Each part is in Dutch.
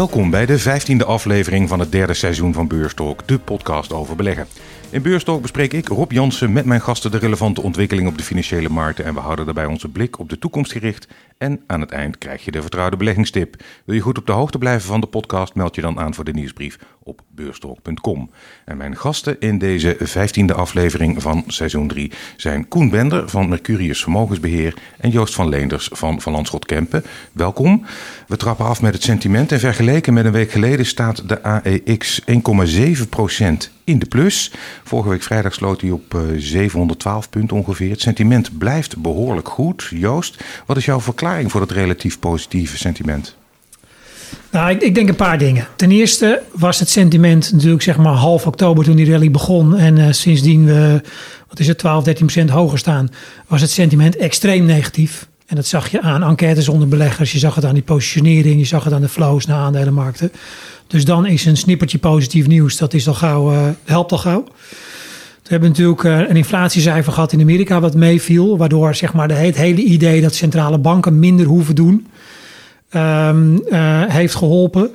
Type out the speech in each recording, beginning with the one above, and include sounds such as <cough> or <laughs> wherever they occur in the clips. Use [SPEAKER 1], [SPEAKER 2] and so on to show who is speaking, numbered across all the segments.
[SPEAKER 1] Welkom bij de vijftiende aflevering van het derde seizoen van Beurstalk, de podcast over beleggen. In Beurstalk bespreek ik, Rob Jansen, met mijn gasten de relevante ontwikkelingen op de financiële markten en we houden daarbij onze blik op de toekomst gericht. En aan het eind krijg je de vertrouwde beleggingstip. Wil je goed op de hoogte blijven van de podcast, meld je dan aan voor de nieuwsbrief op beurstalk.com. En mijn gasten in deze vijftiende aflevering van seizoen 3 zijn Koen Bender van Mercurius Vermogensbeheer en Joost van Leenders van Van Landschot Kempen. Welkom. We trappen af met het sentiment en vergeleken met een week geleden staat de AEX 1,7% in de plus. Vorige week vrijdag sloot hij op 712 eh, punten ongeveer. Het sentiment blijft behoorlijk goed. Joost, wat is jouw verklaring voor het relatief positieve sentiment?
[SPEAKER 2] Nou, ik, denk een paar dingen. Ten eerste was het sentiment natuurlijk zeg maar half oktober toen die rally begon. En uh, sindsdien we, wat is het, 12, 13 procent hoger staan, was het sentiment extreem negatief. En dat zag je aan enquêtes onder beleggers. Je zag het aan die positionering. Je zag het aan de flows naar aandelenmarkten. Dus dan is een snippertje positief nieuws. Dat is al gauw, uh, helpt al gauw. We hebben natuurlijk uh, een inflatiecijfer gehad in Amerika wat meeviel. Waardoor zeg maar, het hele idee dat centrale banken minder hoeven doen. Um, uh, heeft geholpen.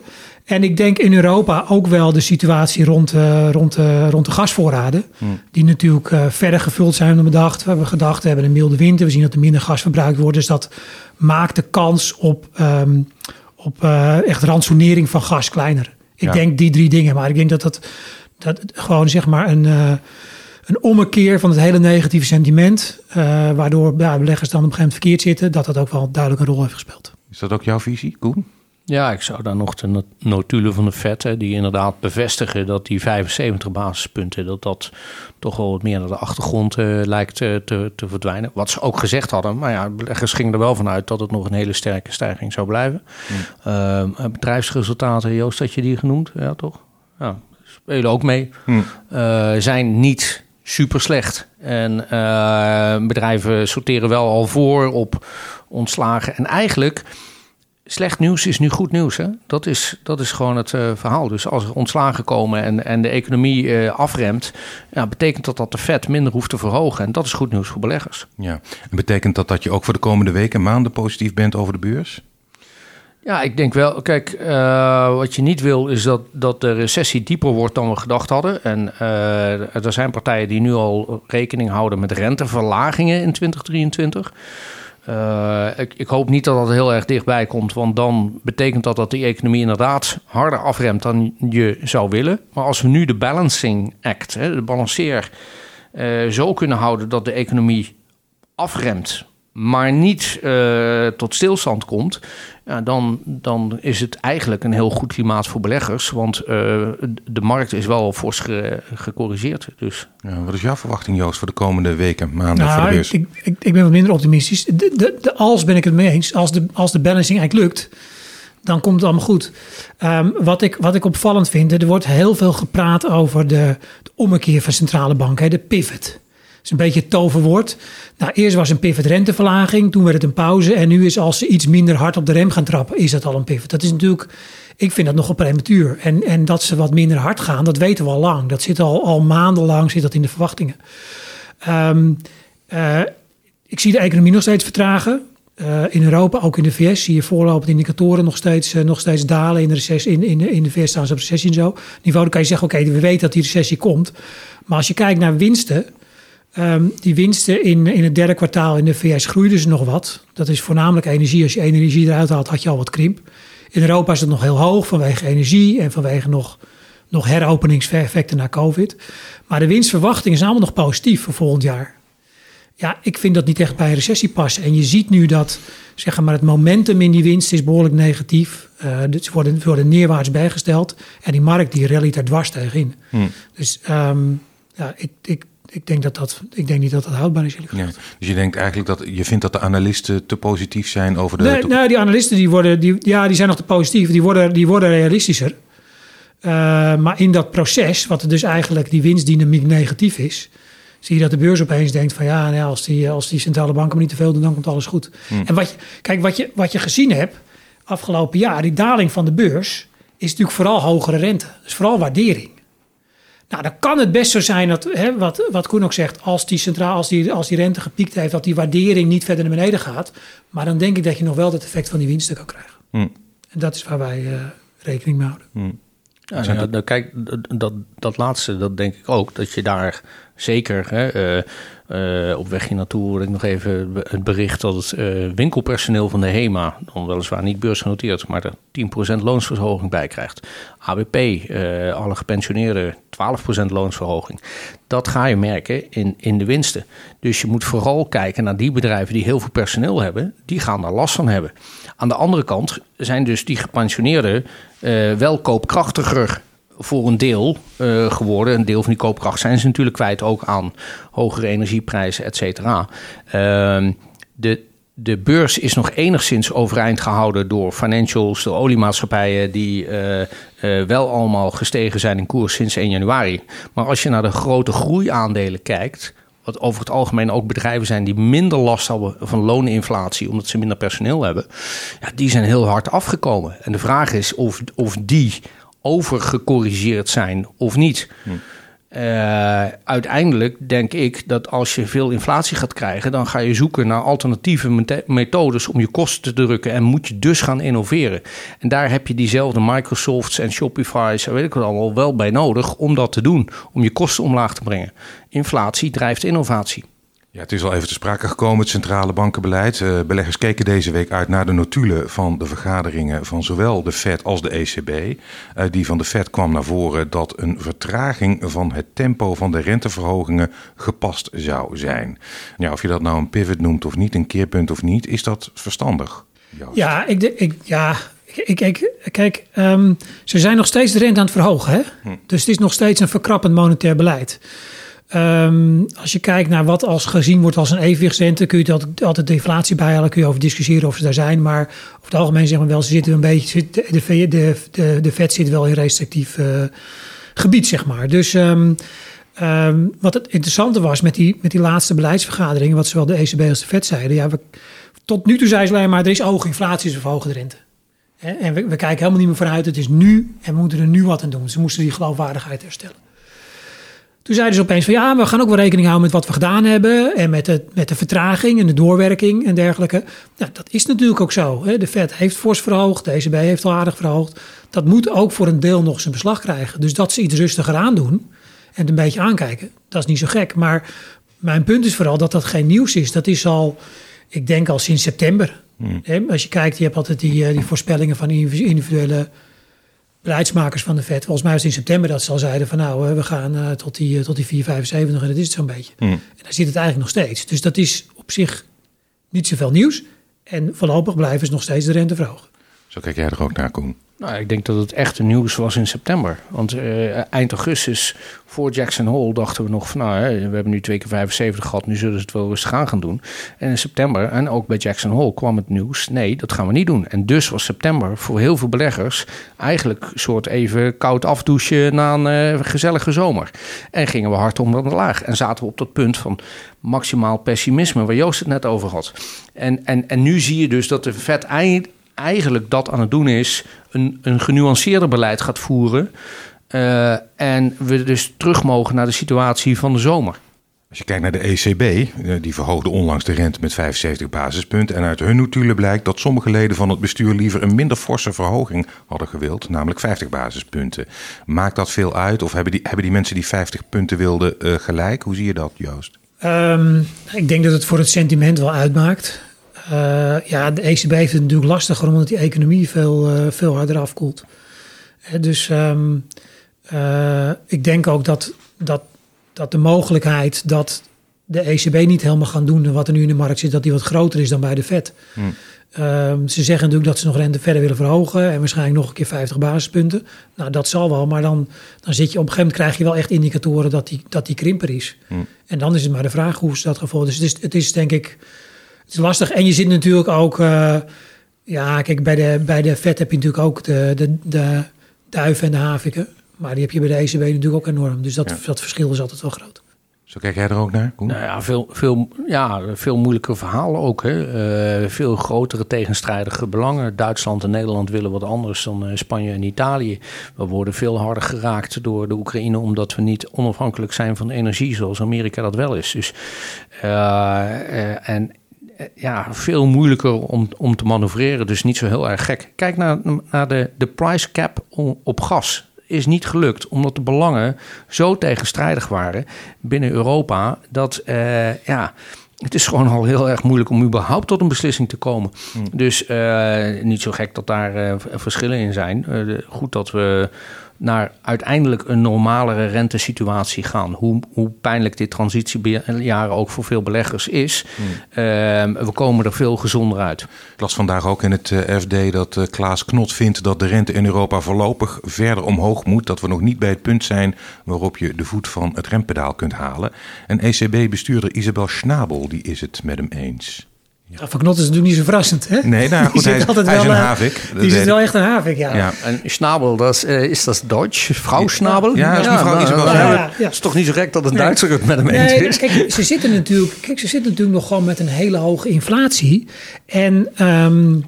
[SPEAKER 2] En ik denk in Europa ook wel de situatie rond, uh, rond, uh, rond de gasvoorraden. Hmm. Die natuurlijk uh, verder gevuld zijn dan we dachten. We hebben gedacht, we hebben een milde winter. We zien dat er minder gas verbruikt wordt. Dus dat maakt de kans op, um, op echt ransonering van gas kleiner. Ik ja. denk die drie dingen. Maar ik denk dat dat, dat gewoon zeg maar een, een ommekeer van het hele negatieve sentiment. waardoor ja, beleggers dan op een gegeven moment verkeerd zitten. Dat dat ook wel duidelijk een rol heeft gespeeld.
[SPEAKER 1] Is dat ook jouw visie, Koen?
[SPEAKER 3] Ja, ik zou daar nog de notulen van de hè, die inderdaad bevestigen dat die 75 basispunten, dat dat toch wel wat meer naar de achtergrond uh, lijkt uh, te, te verdwijnen. Wat ze ook gezegd hadden, maar ja, beleggers gingen er wel vanuit dat het nog een hele sterke stijging zou blijven. Mm. Uh, bedrijfsresultaten, Joost, had je die genoemd? Ja, toch? Ja, spelen ook mee. Mm. zijn niet super slecht. En bedrijven sorteren wel al voor op ontslagen. En eigenlijk slecht nieuws is nu goed nieuws. Hè? Dat, is, dat is gewoon het uh, verhaal. Dus als er ontslagen komen en, en de economie uh, afremt, ja, betekent dat dat de vet minder hoeft te verhogen. En dat is goed nieuws voor beleggers.
[SPEAKER 1] Ja, en betekent dat dat je ook voor de komende weken en maanden positief bent over de beurs?
[SPEAKER 3] Ja, ik denk wel. Kijk, uh, wat je niet wil is dat, dat de recessie dieper wordt dan we gedacht hadden. En er zijn partijen die nu al rekening houden met renteverlagingen in 2023. Uh, ik, hoop niet dat dat heel erg dichtbij komt, want dan betekent dat dat die economie inderdaad harder afremt dan je zou willen. Maar als we nu de balancing act, hè, de balanceer, uh, zo kunnen houden dat de economie afremt, maar niet uh, tot stilstand komt, ja, dan, dan is het eigenlijk een heel goed klimaat voor beleggers. Want uh, de markt is wel fors ge, gecorrigeerd. Dus.
[SPEAKER 1] Ja, wat is jouw verwachting, Joost, voor de komende weken, maanden nou, voor de beurs?
[SPEAKER 2] Ik, ik, ik, ben wat minder optimistisch. De, de, de, als ben ik het mee eens. Als de, als de balancing eigenlijk lukt, dan komt het allemaal goed. Um, wat, ik, wat ik opvallend vind, er wordt heel veel gepraat over de, de ommekeer van centrale banken, de pivot is een beetje het toverwoord. Nou, eerst was een pivot renteverlaging, toen werd het een pauze. En nu is als ze iets minder hard op de rem gaan trappen, is dat al een pivot. Dat is natuurlijk, ik vind dat nogal prematuur. En, en dat ze wat minder hard gaan, dat weten we al lang. Dat zit al, al maandenlang zit dat in de verwachtingen. Um, uh, ik zie de economie nog steeds vertragen. Uh, in Europa, ook in de VS, zie je voorlopende indicatoren nog steeds, uh, nog steeds dalen. In de, recessie, in, in, in de VS staan ze op recessie en zo. Niveau, dan kan je zeggen, oké, we weten dat die recessie komt. Maar als je kijkt naar winsten, Um, die winsten in, in het derde kwartaal in de VS groeiden ze nog wat. Dat is voornamelijk energie. Als je energie eruit haalt, had je al wat krimp. In Europa is het nog heel hoog vanwege energie en vanwege nog, nog heropeningseffecten na COVID. Maar de winstverwachtingen zijn allemaal nog positief voor volgend jaar. Ja, ik vind dat niet echt bij een recessie passen. En je ziet nu dat zeg maar, het momentum in die winst is behoorlijk negatief. Uh, ze worden, worden neerwaarts bijgesteld. En die markt die rallyt er dwars tegenin. Hmm. Dus um, ja, ik, ik ik denk, dat dat, ik denk niet dat dat houdbaar is. Ja,
[SPEAKER 1] dus je denkt eigenlijk dat je vindt dat de analisten te positief zijn over de.
[SPEAKER 2] Nee, nou, die analisten die worden, die, ja, die zijn nog te positief. Die worden, die worden realistischer. Uh, maar in dat proces, wat er dus eigenlijk die winstdynamiek negatief is, zie je dat de beurs opeens denkt van ja, nou, als, die, als die centrale banken maar niet te veel doen, dan komt alles goed. Hmm. En wat je, kijk, wat je, wat je gezien hebt afgelopen jaar, die daling van de beurs, is natuurlijk vooral hogere rente. Dus vooral waardering. Nou, dan kan het best zo zijn dat, hè, wat, wat Koen ook zegt, als die, centraal, als, die, als die rente gepiekt heeft, dat die waardering niet verder naar beneden gaat. Maar dan denk ik dat je nog wel het effect van die winsten kan krijgen. Hm. En dat is waar wij uh, rekening mee houden.
[SPEAKER 3] Hmm. Ja, ja, nou, kijk, dat, dat laatste, dat denk ik ook. Dat je daar zeker hè, uh, uh, op weg hier naartoe hoorde ik nog even het bericht dat het uh, winkelpersoneel van de HEMA, dan weliswaar niet beursgenoteerd, maar er 10% loonsverhoging bij krijgt. ABP, alle gepensioneerden, 12% loonsverhoging. Dat ga je merken in, in de winsten. Dus je moet vooral kijken naar die bedrijven die heel veel personeel hebben, die gaan daar last van hebben. Aan de andere kant zijn dus die gepensioneerden wel koopkrachtiger voor een deel uh, geworden. Een deel van die koopkracht zijn ze natuurlijk kwijt ook aan hogere energieprijzen, et cetera. Uh, de, de beurs is nog enigszins overeind gehouden door financials, de oliemaatschappijen, die uh, uh, wel allemaal gestegen zijn in koers sinds 1 januari. Maar als je naar de grote groeiaandelen kijkt, wat over het algemeen ook bedrijven zijn die minder last hebben van looninflatie, omdat ze minder personeel hebben, ja, die zijn heel hard afgekomen. En de vraag is of, of die overgecorrigeerd zijn of niet. Hm. Uh, uiteindelijk denk ik dat als je veel inflatie gaat krijgen, dan ga je zoeken naar alternatieve methodes om je kosten te drukken en moet je dus gaan innoveren. En daar heb je diezelfde Microsofts en Shopify's, weet ik wat allemaal, wel bij nodig om dat te doen, om je kosten omlaag te brengen. Inflatie drijft innovatie.
[SPEAKER 1] Ja, het is al even te sprake gekomen, het centrale bankenbeleid. Uh, beleggers keken deze week uit naar de notulen van de vergaderingen van zowel de Fed als de ECB. Uh, eh, die van de Fed kwam naar voren dat een vertraging van het tempo van de renteverhogingen gepast zou zijn. Ja, of je dat nou een pivot noemt of niet, een keerpunt of niet, is dat verstandig?
[SPEAKER 2] Ja, ik, ik, ja, ik, ik, kijk, um, ze zijn nog steeds de rente aan het verhogen. Hè? Hm. Dus het is nog steeds een verkrappend monetair beleid. Um, als je kijkt naar wat als gezien wordt als een evenwichtsrente, kun je altijd, altijd de inflatie bijhalen, kun je over discussiëren of ze daar zijn. Maar over het algemeen zeggen we wel, ze zitten een beetje, de, de, de, de, vet zit wel in restrictief uh, gebied, zeg maar. Dus um, um, wat het interessante was met die, met die laatste beleidsvergadering, wat zowel de ECB als de vet zeiden, ja, we, tot nu toe zei ze alleen maar, er is hoge inflatie, we verhogen de rente. En we, we kijken helemaal niet meer vooruit, het is nu en we moeten er nu wat aan doen. Ze moesten die geloofwaardigheid herstellen. Toen zeiden ze opeens van ja, we gaan ook wel rekening houden met wat we gedaan hebben. En met, het, met de vertraging en de doorwerking en dergelijke. Nou, dat is natuurlijk ook zo. Hè. De Fed heeft fors verhoogd, de ECB heeft al aardig verhoogd. Dat moet ook voor een deel nog zijn beslag krijgen. Dus dat ze iets rustiger aandoen en het een beetje aankijken, dat is niet zo gek. Maar mijn punt is vooral dat dat geen nieuws is. Dat is al, ik denk al sinds september. Hmm. Als je kijkt, je hebt altijd die, eh, die voorspellingen van individuele beleidsmakers van de Fed. Volgens mij was het in september dat ze al zeiden van nou, we gaan uh, tot die, uh, tot die 4,75 en dat is het zo'n beetje. Mm. En daar zit het eigenlijk nog steeds. Dus dat is op zich niet zoveel nieuws. En voorlopig blijven ze nog steeds de rente verhogen.
[SPEAKER 1] Zo kijk jij er ook naar, Koen.
[SPEAKER 3] Nou, ik denk dat het echte nieuws was in september. Want uh, eind augustus, voor Jackson Hole, dachten we nog van... nou, hè, we hebben nu twee keer 75 gehad, nu zullen ze het wel rustig aan gaan doen. En in september, en ook bij Jackson Hole, kwam het nieuws... nee, dat gaan we niet doen. En dus was september voor heel veel beleggers... eigenlijk soort even koud afdouchen na een uh, gezellige zomer. En gingen we hard onder de laag. En zaten we op dat punt van maximaal pessimisme... waar Joost het net over had. En, en, en nu zie je dus dat de vet eind eigenlijk dat aan het doen is, een, een genuanceerder beleid gaat voeren. Uh, en we dus terug mogen naar de situatie van de zomer.
[SPEAKER 1] Als je kijkt naar de ECB, eh, die verhoogde onlangs de rente met 75 basispunten. En uit hun notulen blijkt dat sommige leden van het bestuur liever een minder forse verhoging hadden gewild, namelijk 50 basispunten. Maakt dat veel uit? Of hebben die, hebben die mensen die 50 punten wilden uh, gelijk? Hoe zie je dat, Joost?
[SPEAKER 2] Um, ik denk dat het voor het sentiment wel uitmaakt. Uh, ja, de ECB heeft het natuurlijk lastiger omdat die economie veel, uh, veel harder afkoelt. Dus um, ik denk ook dat, dat, dat de mogelijkheid dat de ECB niet helemaal gaan doen wat er nu in de markt zit, dat die wat groter is dan bij de Fed. Hmm. Um, ze zeggen natuurlijk dat ze nog rente verder willen verhogen en waarschijnlijk nog een keer 50 basispunten. Nou, dat zal wel, maar dan, dan zit je op een gegeven moment krijg je wel echt indicatoren dat die, dat die krimper is. Hmm. En dan is het maar de vraag hoe ze dat gevolg. Dus het is, het is denk ik het is lastig. En je zit natuurlijk ook. Uh, ja, kijk, bij de, bij de vet heb je natuurlijk ook de, de, de duif en de haviken. Maar die heb je bij de ECB natuurlijk ook enorm. Dus dat, dat verschil is altijd wel groot.
[SPEAKER 1] Zo kijk jij er ook naar,
[SPEAKER 3] Nou ja, veel, veel, ja, veel moeilijke verhalen ook. Hè. Uh, veel grotere tegenstrijdige belangen. Duitsland en Nederland willen wat anders dan uh, Spanje en Italië. We worden veel harder geraakt door de Oekraïne... omdat we niet onafhankelijk zijn van energie zoals Amerika dat wel is. Dus, uh, en ja, veel moeilijker om, om te manoeuvreren. Dus niet zo heel erg gek. Kijk naar, naar de, de price cap op gas is niet gelukt, omdat de belangen zo tegenstrijdig waren binnen Europa. Dat uh, ja, het is gewoon al heel erg moeilijk om überhaupt tot een beslissing te komen. Hmm. Dus uh, niet zo gek dat daar verschillen in zijn. goed dat we naar uiteindelijk een normalere rentesituatie gaan. Hoe, hoe pijnlijk dit transitiejaren ook voor veel beleggers is. Hmm. Ehm, we komen er veel gezonder uit.
[SPEAKER 1] Ik las vandaag ook in het eh, FD dat uh, Klaas Knot vindt dat de rente in Europa voorlopig verder omhoog moet. Dat we nog niet bij het punt zijn waarop je de voet van het rempedaal kunt halen. En ECB-bestuurder Isabel Schnabel die is het met hem eens.
[SPEAKER 2] Ja, van Knot is natuurlijk niet zo verrassend, hè?
[SPEAKER 1] Nee, nou goed, hij, is, altijd hij wel, is een havik.
[SPEAKER 2] Die zit wel echt een havik, ja. ja.
[SPEAKER 3] En Schnabel, dat is, uh, is dat Duits? Vrouw Schnabel?
[SPEAKER 1] Ja, ja, mevrouw.
[SPEAKER 3] Ja, Het is toch niet zo gek dat een nee. Duitser het met hem eens nee, is?
[SPEAKER 2] Kijk, ze zitten natuurlijk, kijk, ze zitten natuurlijk nog gewoon met een hele hoge inflatie. En... Um,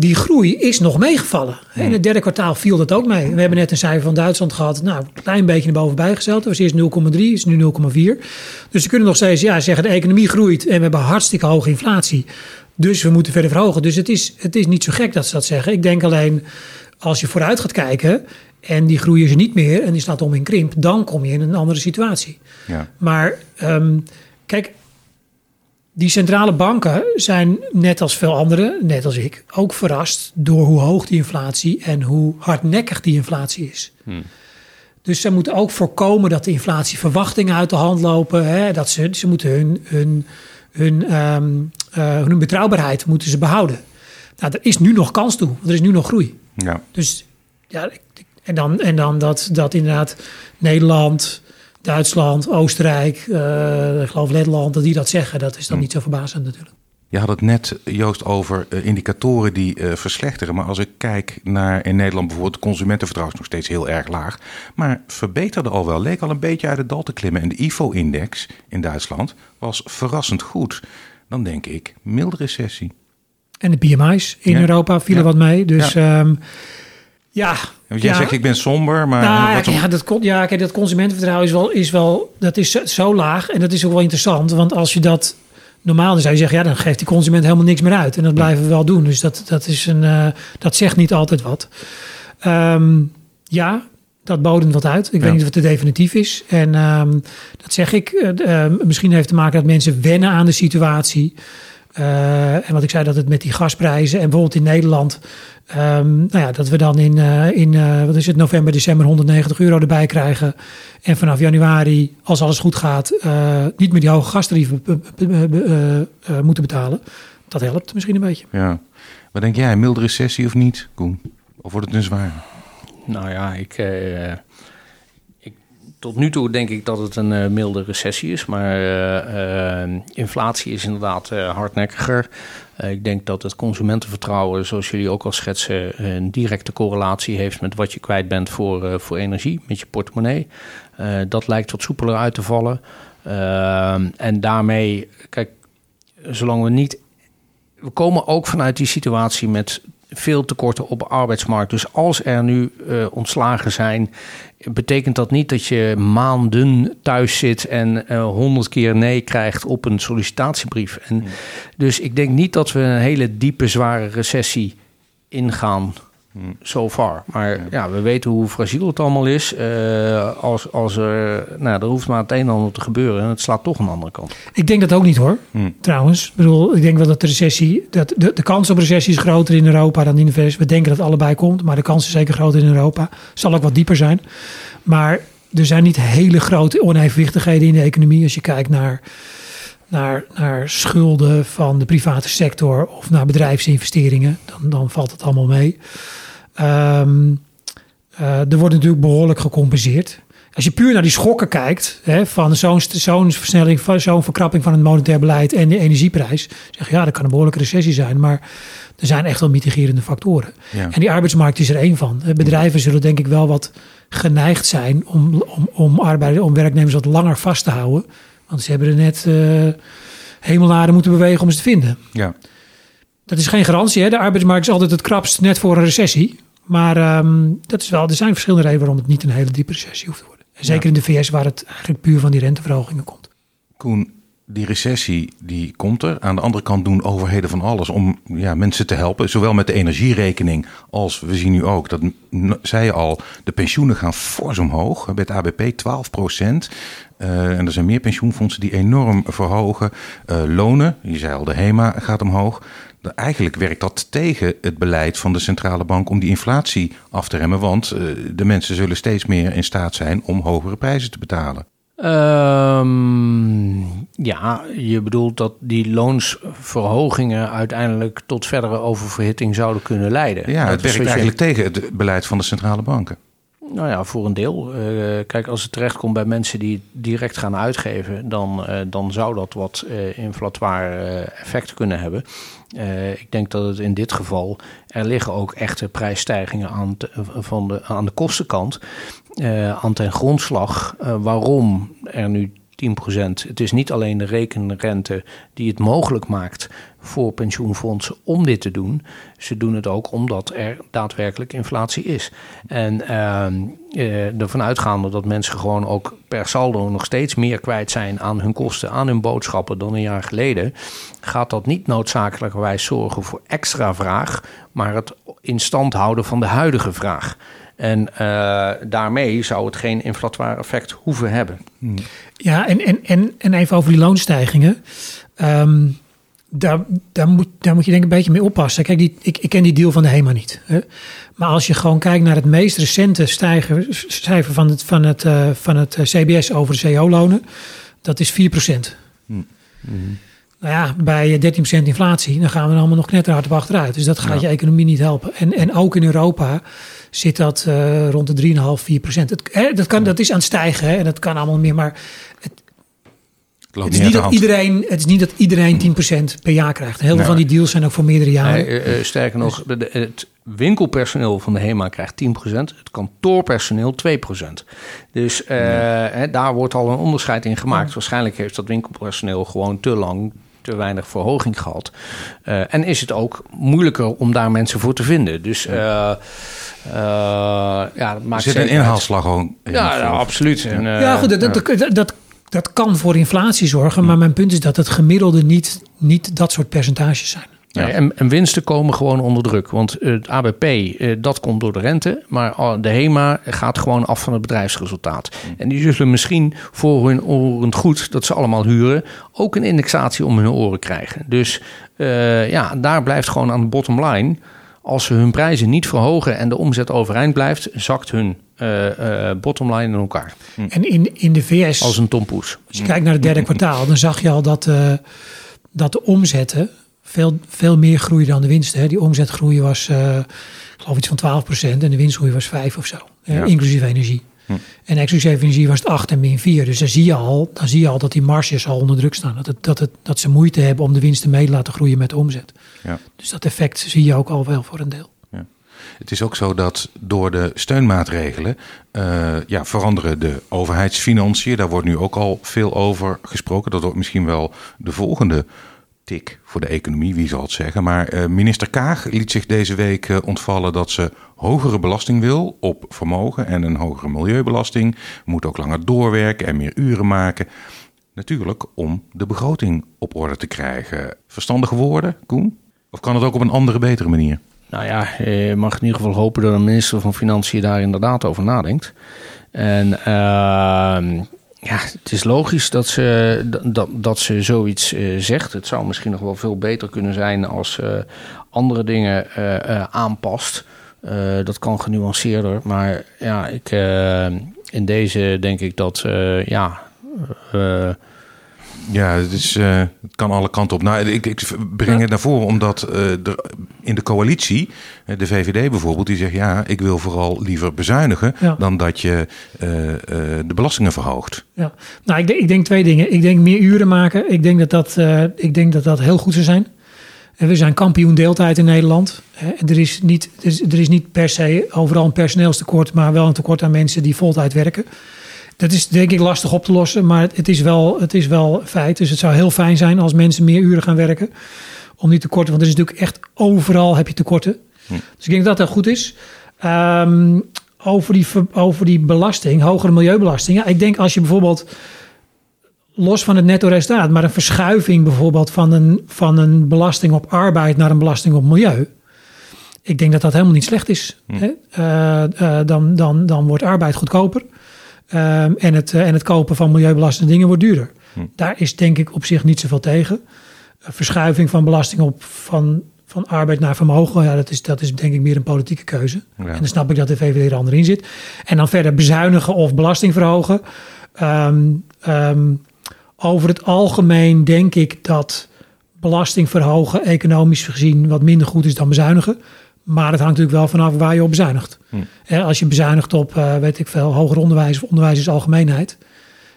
[SPEAKER 2] die groei is nog meegevallen. In het derde kwartaal viel dat ook mee. We hebben net een cijfer van Duitsland gehad. Nou, een klein beetje naar boven bijgesteld. Dat was eerst 0,3, is nu 0,4. Dus ze kunnen nog steeds ja, zeggen de economie groeit en we hebben hartstikke hoge inflatie. Dus we moeten verder verhogen. Dus het is, het is niet zo gek dat ze dat zeggen. Ik denk alleen als je vooruit gaat kijken en die groei is er niet meer en die staat om in krimp, dan kom je in een andere situatie. Ja. Maar um, kijk, die centrale banken zijn net als veel anderen, net als ik, ook verrast door hoe hoog die inflatie en hoe hardnekkig die inflatie is. Hmm. Dus ze moeten ook voorkomen dat de inflatieverwachtingen uit de hand lopen. Hè, dat ze, ze moeten hun, hun, hun, um, uh, hun betrouwbaarheid moeten ze behouden. Nou, er is nu nog kans toe, er is nu nog groei. Ja. Dus ja, en dan, en dan dat, dat inderdaad Nederland, Duitsland, Oostenrijk, uh, ik geloof Letland, dat die dat zeggen, dat is dan hm. niet zo verbazend natuurlijk.
[SPEAKER 1] Je had het net, Joost, over uh, indicatoren die uh, verslechteren. Maar als ik kijk naar in Nederland bijvoorbeeld, consumentenvertrouwen is nog steeds heel erg laag. Maar verbeterde al wel, leek al een beetje uit het dal te klimmen. En de IFO-index in Duitsland was verrassend goed. Dan denk ik, milde recessie.
[SPEAKER 2] En de PMI's in Europa vielen wat mee. Dus ja. Um, ja,
[SPEAKER 1] want jij zegt ik ben somber, maar...
[SPEAKER 2] Nou, ja, dat, ja, kijk, dat consumentenvertrouwen is wel, is wel dat is zo laag. En dat is ook wel interessant, want als je dat normaal dan zou je zeggen, ja, dan geeft die consument helemaal niks meer uit. En dat blijven we wel doen. Dus dat, dat, is een, uh, dat zegt niet altijd wat. Um, ja, dat bodemt wat uit. Ik weet niet of het definitief is. En um, dat zeg ik. Uh, misschien heeft te maken dat mensen wennen aan de situatie. En wat ik zei, dat het met die gasprijzen en bijvoorbeeld in Nederland Um, nou ja, dat we dan in, uh, in uh, wat is het, november, december 190 euro erbij krijgen. En vanaf januari, als alles goed gaat, uh, niet meer die hoge gastarieven moeten betalen. Dat helpt misschien een beetje.
[SPEAKER 1] Ja. Wat denk jij, milde recessie of niet, Koen? Of wordt het een zwaar?
[SPEAKER 3] Nou ja, ik, ik, tot nu toe denk ik dat het een milde recessie is. Maar inflatie is inderdaad hardnekkiger. Eh, ik denk dat het consumentenvertrouwen, zoals jullie ook al schetsen, een directe correlatie heeft met wat je kwijt bent voor, voor energie, met je portemonnee. Dat lijkt wat soepeler uit te vallen. en daarmee, kijk, zolang we niet. We komen ook vanuit die situatie met veel tekorten op de arbeidsmarkt. Dus als er nu uh, ontslagen zijn, betekent dat niet dat je maanden thuis zit en eh, honderd uh, keer nee krijgt op een sollicitatiebrief. En hmm. Dus ik denk niet dat we een hele diepe, zware recessie ingaan so far. Maar ja. we weten hoe fragiel het allemaal is. Uh, als, als er, nou, er hoeft maar het een en ander te gebeuren en het slaat toch een andere kant.
[SPEAKER 2] Ik denk dat ook niet hoor, hmm. trouwens. Ik bedoel, ik denk wel dat de recessie, dat de, de kans op recessie is groter in Europa dan in de VS. We denken dat het allebei komt, maar de kans is zeker groter in Europa. Zal ook wat dieper zijn. Maar er zijn niet hele grote onevenwichtigheden in de economie als je kijkt naar naar, naar schulden van de private sector of naar bedrijfsinvesteringen, dan, dan valt het allemaal mee. Um, uh, er wordt natuurlijk behoorlijk gecompenseerd. Als je puur naar die schokken kijkt, hè, van zo'n zo'n versnelling, zo'n verkrapping van het monetair beleid en de energieprijs, zeg je ja, dat kan een behoorlijke recessie zijn, maar er zijn echt wel mitigerende factoren. En die arbeidsmarkt is er één van. Bedrijven zullen denk ik wel wat geneigd zijn om, om, om, arbeiders, om werknemers wat langer vast te houden. Want ze hebben er net uh, hemelaren moeten bewegen om ze te vinden. Ja. Dat is geen garantie. Hè? De arbeidsmarkt is altijd het krapst net voor een recessie. Maar um, dat is wel, er zijn verschillende redenen waarom het niet een hele diepe recessie hoeft te worden. En zeker in de VS waar het eigenlijk puur van die renteverhogingen komt.
[SPEAKER 1] Koen, die recessie die komt er. Aan de andere kant doen overheden van alles om ja, mensen te helpen. Zowel met de energierekening als we zien nu ook, dat zei je al, de pensioenen gaan fors omhoog. Bij het ABP 12 procent. Uh, en er zijn meer pensioenfondsen die enorm verhogen. Uh, lonen, je zei al, de HEMA gaat omhoog. Eigenlijk werkt dat tegen het beleid van de centrale bank om die inflatie af te remmen. Want uh, de mensen zullen steeds meer in staat zijn om hogere prijzen te betalen.
[SPEAKER 3] Um, ja, je bedoelt dat die loonsverhogingen uiteindelijk tot verdere oververhitting zouden kunnen leiden.
[SPEAKER 1] Ja, het werkt eigenlijk tegen het beleid van de centrale banken.
[SPEAKER 3] Nou ja, voor een deel. Uh, kijk, als het terechtkomt bij mensen die direct gaan uitgeven, dan, uh, dan zou dat wat uh, inflatoire effect kunnen hebben. ik denk dat het in dit geval, er liggen ook echte prijsstijgingen aan, van de, aan de kostenkant, aan ten grondslag. waarom er nu 10%. Het is niet alleen de rekenrente die het mogelijk maakt voor pensioenfondsen om dit te doen. Ze doen het ook omdat er daadwerkelijk inflatie is. En eh, ervan uitgaande dat mensen gewoon ook per saldo nog steeds meer kwijt zijn aan hun kosten, aan hun boodschappen dan een jaar geleden, gaat dat niet noodzakelijkerwijs zorgen voor extra vraag, maar het in stand houden van de huidige vraag. En uh, daarmee zou het geen inflatoire effect hoeven hebben.
[SPEAKER 2] Ja, en, en, en, en even over die loonstijgingen. Um, daar, daar, moet, daar moet je denk ik een beetje mee oppassen. Kijk, die, ik, ik ken die deal van de HEMA niet. Hè? Maar als je gewoon kijkt naar het meest recente stijger, cijfer van het, van het, uh, van het eh, CBS over de CO-lonen, dat is 4%. Mm. Mm. Nou ja, bij 13% inflatie, dan gaan we er allemaal nog knetterhard op achteruit. Dus dat gaat ja. je economie niet helpen. En, en ook in Europa zit dat uh, rond de 3,5, 4 procent. Dat, kan, dat is aan het stijgen hè, en dat kan allemaal meer. Maar het, het, het is, niet dat iedereen, het is niet dat iedereen 10% per jaar krijgt. Heel veel van die deals zijn ook voor meerdere jaren.
[SPEAKER 3] Nee, uh, sterker nog, de, het winkelpersoneel van de HEMA krijgt 10%, het kantoorpersoneel 2%. Dus uh, hè, daar wordt al een onderscheid in gemaakt. Waarschijnlijk heeft dat winkelpersoneel gewoon te lang te weinig verhoging gehad. Uh, en is het ook moeilijker om daar mensen voor te vinden. Dus uh, uh, ja, dat maakt
[SPEAKER 1] er zit een inhaalslag gewoon.
[SPEAKER 3] Ja, ja, absoluut. En,
[SPEAKER 2] ja, goed, dat, dat, dat, dat, kan voor inflatie zorgen. Maar mijn punt is dat het gemiddelde niet, niet dat soort percentages zijn.
[SPEAKER 3] Ja. En, en, winsten komen gewoon onder druk. Want het ABP, eh, dat komt door de rente. Maar de HEMA gaat gewoon af van het bedrijfsresultaat. Mm. En die zullen misschien voor hun oren goed, dat ze allemaal huren, ook een indexatie om hun oren krijgen. Dus uh, ja, daar blijft gewoon aan de bottom line. Als ze hun prijzen niet verhogen en de omzet overeind blijft, zakt hun uh, uh, bottom line in elkaar.
[SPEAKER 2] Mm. En in, in de VS.
[SPEAKER 3] Als een tompoes.
[SPEAKER 2] Als je kijkt naar het derde <laughs> kwartaal, dan zag je al dat, uh, dat de omzetten veel, veel meer groeien dan de winsten. Hè. Die omzetgroei was, uh, geloof iets van 12% en de winstgroei was 5 of zo, ja. inclusief energie. Hm. En exclusief energie was het 8 en min 4. Dus dan zie je al, dan zie je al dat die marges al onder druk staan. Dat, het, dat, het, dat ze moeite hebben om de winsten mee te laten groeien met de omzet. Ja. Dus dat effect zie je ook al wel voor een deel.
[SPEAKER 1] Ja. Het is ook zo dat door de steunmaatregelen uh, ja, veranderen de overheidsfinanciën. Daar wordt nu ook al veel over gesproken. Dat wordt misschien wel de volgende voor de economie, wie zal het zeggen. Maar uh, minister Kaag liet zich deze week uh, ontvallen dat ze hogere belasting wil op vermogen en een hogere milieubelasting. Moet ook langer doorwerken en meer uren maken. Natuurlijk om de begroting op orde te krijgen. Verstandige woorden, Koen? Of kan het ook op een andere, betere manier?
[SPEAKER 3] Nou ja, je mag in ieder geval hopen dat een minister van Financiën daar inderdaad over nadenkt. En uh, ja, het is logisch dat ze, dat, dat ze zoiets uh, zegt. Het zou misschien nog wel veel beter kunnen zijn als ze andere dingen uh, aanpast. dat kan genuanceerder. Maar ja, ik, in deze denk ik dat ja.
[SPEAKER 1] Ja, het, is, uh, het kan alle kanten op. Nou, ik, ik breng het naar voren omdat uh, er in de coalitie, de VVD bijvoorbeeld, die zegt ja, ik wil vooral liever bezuinigen ja. dan dat je uh, de belastingen verhoogt.
[SPEAKER 2] Ja, nou, ik denk, ik denk twee dingen. Ik denk meer uren maken. Ik denk dat dat, ik denk dat, dat heel goed zou zijn. En we zijn kampioen deeltijd in Nederland. En er is, niet, er is, er is niet per se overal een personeelstekort, maar wel een tekort aan mensen die voltijd werken. Dat is denk ik lastig op te lossen, maar het is wel, het is wel feit. Dus het zou heel fijn zijn als mensen meer uren gaan werken. Om die tekorten, want er is natuurlijk echt overal heb je tekorten. Hm. Dus ik denk dat dat goed is. Um, over, die, over die belasting, hogere milieubelasting. Ja, ik denk als je bijvoorbeeld los van het netto resultaat, maar een verschuiving bijvoorbeeld van een, van een belasting op arbeid naar een belasting op milieu. Ik denk dat dat helemaal niet slecht is.
[SPEAKER 1] Hm.
[SPEAKER 2] Hè? Eh, eh, dan, dan, dan wordt arbeid goedkoper. Ehm, en, het, eh, en het kopen van milieubelastende dingen wordt duurder.
[SPEAKER 1] Hm.
[SPEAKER 2] Daar is denk ik op zich niet zoveel tegen. Verschuiving van belasting op van, van arbeid naar vermogen, ja, dat, is, dat is denk ik meer een politieke keuze.
[SPEAKER 1] Ja.
[SPEAKER 2] En dan snap ik dat de VVD er ander in zit. En dan verder bezuinigen of belasting verhogen. Ehm, ehm, over het algemeen denk ik dat belasting verhogen economisch gezien wat minder goed is dan bezuinigen. Maar het hangt natuurlijk wel vanaf waar je op bezuinigt.
[SPEAKER 1] Hm.
[SPEAKER 2] Als je bezuinigt op, eh, weet ik veel, hoger onderwijs of onderwijs zijn algemeenheid.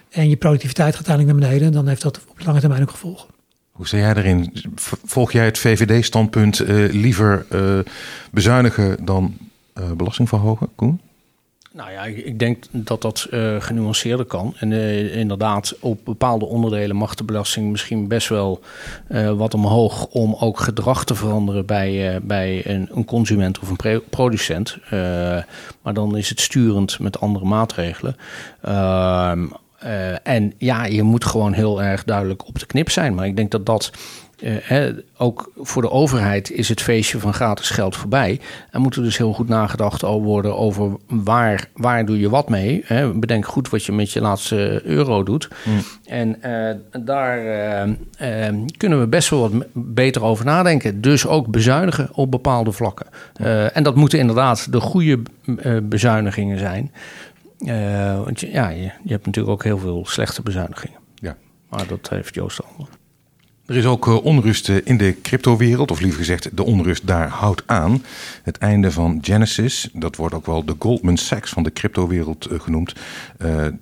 [SPEAKER 2] En je productiviteit gaat uiteindelijk naar beneden, dan heeft dat op lange termijn ook gevolgen.
[SPEAKER 1] Hoe sta jij erin? Volg jij het VVD-standpunt eh, liever eh, bezuinigen dan eh, belasting verhogen, Koen?
[SPEAKER 3] Nou ja, ik denk dat dat eh, genuanceerder kan. En eh, inderdaad, op bepaalde onderdelen mag de belasting misschien best wel eh, wat omhoog om ook gedrag te veranderen bij, bij een, een consument of een producent. Maar dan is het sturend met andere maatregelen. Ehm, eh, en ja, je moet gewoon heel erg duidelijk op de knip zijn. Maar ik denk dat dat eh, ook voor de overheid is het feestje van gratis geld voorbij. En moet er dus heel goed nagedacht worden over waar, waar doe je wat mee. Hè. Bedenk goed wat je met je laatste euro doet. En eh, daar eh, kunnen we best wel wat beter over nadenken. Dus ook bezuinigen op bepaalde vlakken. En dat moeten inderdaad de goede bezuinigingen zijn. Want je, ja, je, je hebt natuurlijk ook heel veel slechte bezuinigingen.
[SPEAKER 1] Ja.
[SPEAKER 3] Maar dat heeft Joost al.
[SPEAKER 1] Er is ook eh, onrust eh, in de cryptowereld, of liever gezegd, de onrust daar houdt aan. Het einde van Genesis, dat wordt ook wel de Goldman Sachs van de cryptowereld eh, genoemd.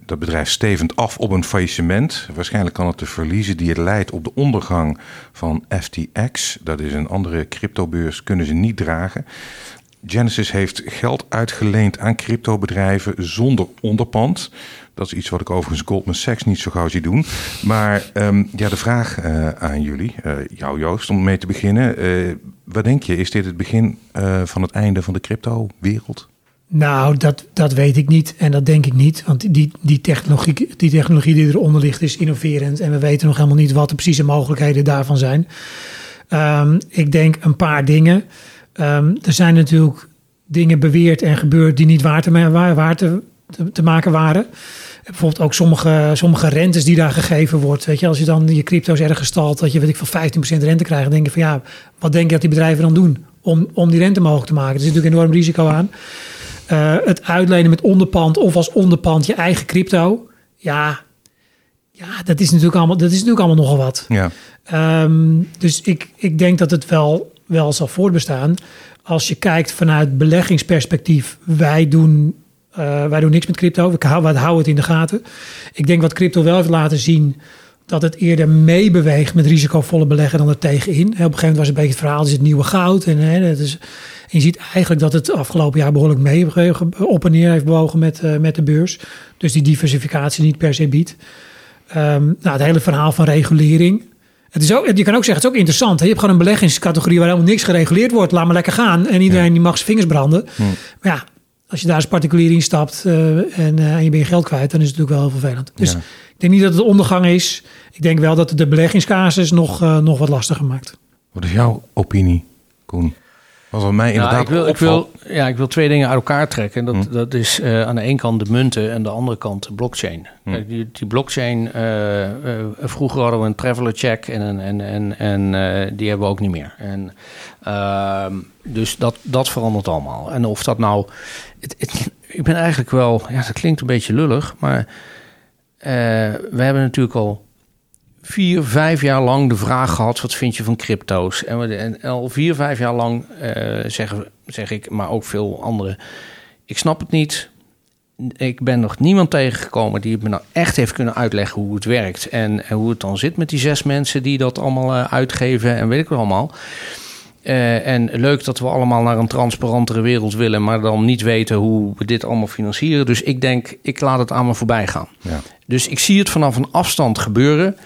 [SPEAKER 1] Dat bedrijf stevend af op een faillissement. Waarschijnlijk kan het de verliezen die het leidt op de ondergang van FTX, dat is een andere cryptobeurs, kunnen ze niet dragen. Genesis heeft geld uitgeleend aan cryptobedrijven zonder onderpand. Dat is iets wat ik overigens Goldman Sachs niet zo gauw zie doen. Maar ehm, ja, de vraag eh, aan jullie, eh, jou Joost, om mee te beginnen. Eh, wat denk je, is dit het begin van het einde van de crypto-wereld?
[SPEAKER 2] Nou, dat, dat weet ik niet en dat denk ik niet. Want die, die, technologie, die technologie die eronder ligt is innoverend. En we weten nog helemaal niet wat de precieze mogelijkheden daarvan zijn. Ehm, ik denk een paar dingen. Ehm, er zijn natuurlijk dingen beweerd en gebeurd die niet waar te, waar, waar te, te, te maken waren. Bijvoorbeeld ook sommige, sommige rentes die daar gegeven wordt. Weet je, als je dan je crypto's ergens stalt, dat je weet ik van 15% rente krijgt. Dan denk je van ja, wat denk je dat die bedrijven dan doen om, om die rente mogelijk te maken? Er zit natuurlijk enorm risico aan. Eh, het uitlenen met onderpand of als onderpand je eigen crypto. Ja, ja dat, is natuurlijk allemaal, dat is natuurlijk allemaal nogal wat.
[SPEAKER 1] Ja,
[SPEAKER 2] Ehm, dus ik, ik denk dat het wel, wel zal voortbestaan. Als je kijkt vanuit beleggingsperspectief, wij doen, eh, wij doen niks met crypto. We houden, het in de gaten. Ik denk wat crypto wel heeft laten zien, dat het eerder meebeweegt met risicovolle beleggen dan er tegenin. Op een gegeven moment was het een beetje het verhaal, is het nieuwe goud. En, hè, dat is, en je ziet eigenlijk dat het afgelopen jaar behoorlijk mee op en neer heeft bewogen met, eh, met de beurs. Dus die diversificatie niet per se biedt. Ehm, nou, het hele verhaal van regulering. Het is ook, je kan ook zeggen, het is ook interessant. Hè? Je hebt gewoon een beleggingscategorie waar helemaal niks gereguleerd wordt. Laat maar lekker gaan. En iedereen die mag zijn vingers branden. Maar ja, als je daar als particulier instapt uh, en, uh, en je bent je geld kwijt, dan is het natuurlijk wel heel vervelend. Dus
[SPEAKER 1] Ja.
[SPEAKER 2] ik denk niet dat het ondergang is. Ik denk wel dat het de beleggingscasus nog, uh, nog wat lastiger maakt.
[SPEAKER 1] wat is jouw opinie, Koen? Was wat mij inderdaad
[SPEAKER 3] Nou, ik, wil, ik, wil, ja, ik wil twee dingen uit elkaar trekken. Dat,
[SPEAKER 1] Hm.
[SPEAKER 3] dat is eh, aan de ene kant de munten en aan de andere kant de blockchain.
[SPEAKER 1] Hm.
[SPEAKER 3] Kijk, die, die blockchain, eh, eh, vroeger hadden we een traveler check en, en, en, en eh, die hebben we ook niet meer. En, ehm, dus dat, dat verandert allemaal. En of dat nou... Ik ben eigenlijk wel... Ja, dat klinkt een beetje lullig, maar... eh, we hebben natuurlijk al vier, vijf jaar lang de vraag gehad: wat vind je van crypto's? En al vier, vijf jaar lang eh, zeggen, zeg ik, maar ook veel anderen: ik snap het niet. Ik ben nog niemand tegengekomen die me nou echt heeft kunnen uitleggen hoe het werkt. En, en hoe het dan zit met die zes mensen die dat allemaal eh, uitgeven en weet ik wel allemaal. Eh, en leuk dat we allemaal naar een transparantere wereld willen, maar dan niet weten hoe we dit allemaal financieren. Dus ik denk, ik laat het aan me voorbij gaan.
[SPEAKER 1] Ja.
[SPEAKER 3] Dus ik zie het vanaf een afstand gebeuren.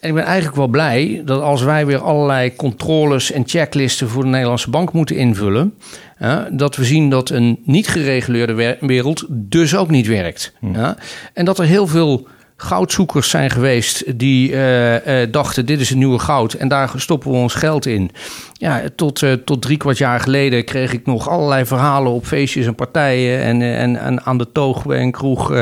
[SPEAKER 3] En ik ben eigenlijk wel blij dat als wij weer allerlei controles en checklisten voor de Nederlandse bank moeten invullen, ja, dat we zien dat een niet gereguleerde wer- wereld dus ook niet werkt. Ja, en dat er heel veel goudzoekers zijn geweest die eh, eh, dachten dit is het nieuwe goud en daar stoppen we ons geld in. Ja, tot, uh, tot drie kwart jaar geleden kreeg ik nog allerlei verhalen op feestjes en partijen en, en, en aan de toog en kroeg